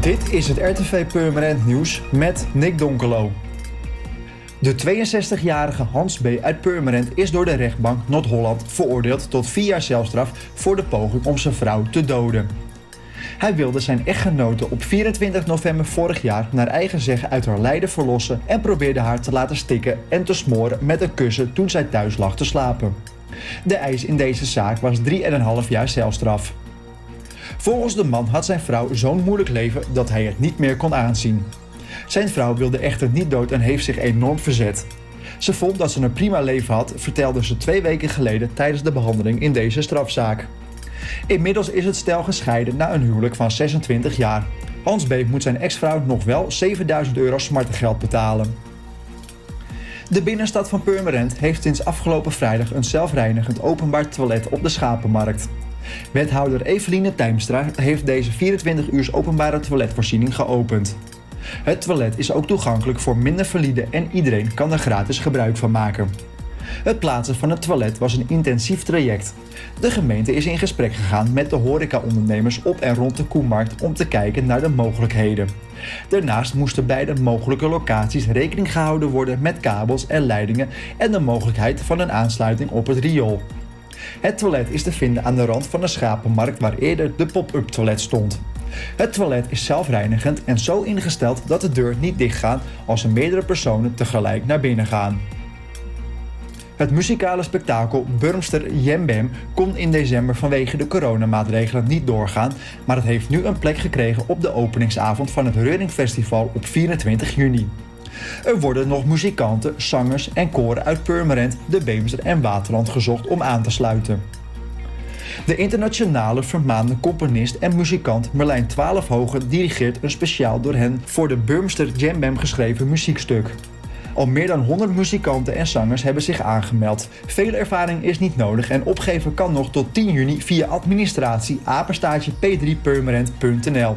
Dit is het RTV Purmerend Nieuws met Nick Donkelo. De 62-jarige Hans B. uit Purmerend is door de rechtbank Noord-Holland veroordeeld tot vier jaar celstraf voor de poging om zijn vrouw te doden. Hij wilde zijn echtgenote op 24 november vorig jaar naar eigen zeggen uit haar lijden verlossen en probeerde haar te laten stikken en te smoren met een kussen toen zij thuis lag te slapen. De eis in deze zaak was 3,5 jaar celstraf. Volgens de man had zijn vrouw zo'n moeilijk leven dat hij het niet meer kon aanzien. Zijn vrouw wilde echter niet dood en heeft zich enorm verzet. Ze vond dat ze een prima leven had, vertelde ze twee weken geleden tijdens de behandeling in deze strafzaak. Inmiddels is het stel gescheiden na een huwelijk van 26 jaar. Hans B. moet zijn ex-vrouw nog wel 7000 euro smartengeld betalen. De binnenstad van Purmerend heeft sinds afgelopen vrijdag een zelfreinigend openbaar toilet op de Schapenmarkt. Wethouder Eveline Tijmstra heeft deze 24 uur openbare toiletvoorziening geopend. Het toilet is ook toegankelijk voor minder valide en iedereen kan er gratis gebruik van maken. Het plaatsen van het toilet was een intensief traject. De gemeente is in gesprek gegaan met de horecaondernemers op en rond de Koemarkt om te kijken naar de mogelijkheden. Daarnaast moesten bij de mogelijke locaties rekening gehouden worden met kabels en leidingen en de mogelijkheid van een aansluiting op het riool. Het toilet is te vinden aan de rand van de schapenmarkt waar eerder de pop-up toilet stond. Het toilet is zelfreinigend en zo ingesteld dat de deur niet dichtgaat als er meerdere personen tegelijk naar binnen gaan. Het muzikale spektakel Burmster Jembem kon in december vanwege de coronamaatregelen niet doorgaan, maar het heeft nu een plek gekregen op de openingsavond van het Reuring Festival op 24 juni. Er worden nog muzikanten, zangers en koren uit Purmerend, de Beemster en Waterland gezocht om aan te sluiten. De internationale vermaande componist en muzikant Merlijn Twaalfhogen dirigeert een speciaal door hen voor de Burmster Jam geschreven muziekstuk. Al meer dan 100 muzikanten en zangers hebben zich aangemeld. Veel ervaring is niet nodig en opgeven kan nog tot 10 juni via administratie apenstaartje p3purmerend.nl.